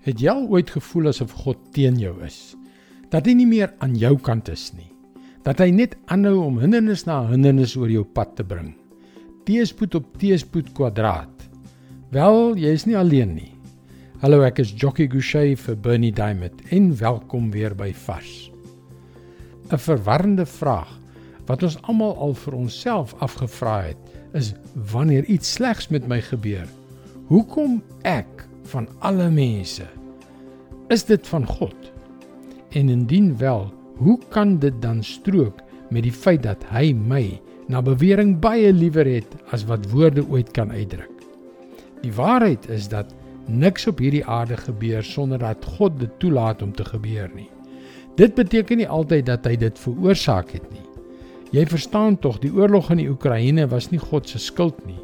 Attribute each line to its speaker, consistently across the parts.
Speaker 1: Het jy al ooit gevoel asof God teen jou is? Dat hy nie meer aan jou kant is nie. Dat hy net aanhou om hindernis na hindernis oor jou pad te bring. Teespoed op teespoed kwadraat. Wel, jy is nie alleen nie. Hallo, ek is Jockey Gouchee vir Bernie Diamond en welkom weer by Vars. 'n Verwarrende vraag wat ons almal al vir onsself afgevra het, is wanneer iets slegs met my gebeur, hoekom ek van alle mense. Is dit van God? En indien wel, hoe kan dit dan strook met die feit dat hy my na bewering baie liewer het as wat woorde ooit kan uitdruk? Die waarheid is dat niks op hierdie aarde gebeur sonder dat God dit toelaat om te gebeur nie. Dit beteken nie altyd dat hy dit veroorsaak het nie. Jy verstaan tog, die oorlog in die Oekraïne was nie God se skuld nie.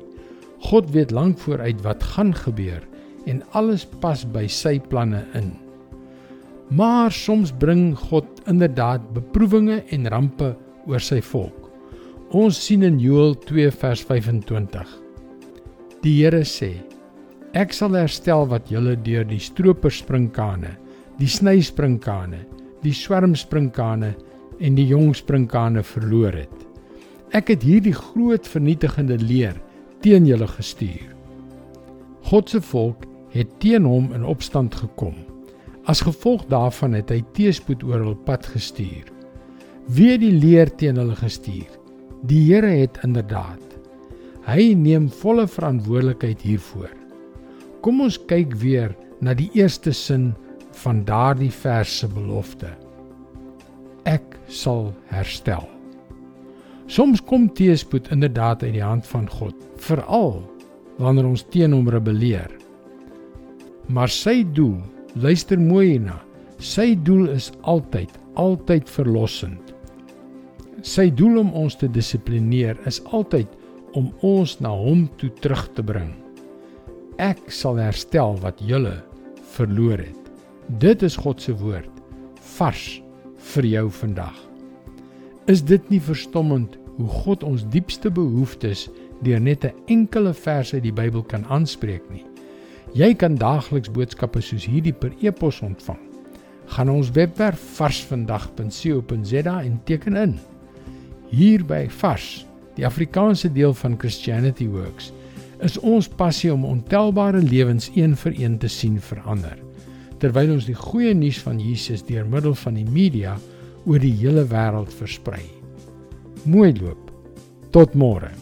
Speaker 1: God weet lank vooruit wat gaan gebeur en alles pas by sy planne in. Maar soms bring God inderdaad beproewinge en rampe oor sy volk. Ons sien in Joël 2 vers 25. Die Here sê: Ek sal herstel wat julle deur die stroperspringkane, die snysprinkane, die swermsprinkane en die jong sprinkane verloor het. Ek het hierdie groot vernietigende leer teen julle gestuur. God se volk het teen hom in opstand gekom. As gevolg daarvan het hy teëspoed oor hul pad gestuur. Wie het die leer teen hulle gestuur? Die Here het inderdaad. Hy neem volle verantwoordelikheid hiervoor. Kom ons kyk weer na die eerste sin van daardie vers se belofte. Ek sal herstel. Soms kom teëspoed inderdaad uit die hand van God, veral wanneer ons teen hom rebelleer. Maar sy doel, luister mooi hierna, sy doel is altyd, altyd verlossend. Sy doel om ons te dissiplineer is altyd om ons na hom toe terug te bring. Ek sal herstel wat julle verloor het. Dit is God se woord vars vir jou vandag. Is dit nie verstommend hoe God ons diepste behoeftes deur net 'n enkele vers uit die Bybel kan aanspreek nie? Jy kan daagliks boodskappe soos hierdie per e-pos ontvang. Gaan ons webwerf varsvandag.co.za en teken in. Hier by Vars, die Afrikaanse deel van Christianity Works, is ons passie om ontelbare lewens een vir een te sien verander, terwyl ons die goeie nuus van Jesus deur middel van die media oor die hele wêreld versprei. Mooi loop. Tot môre.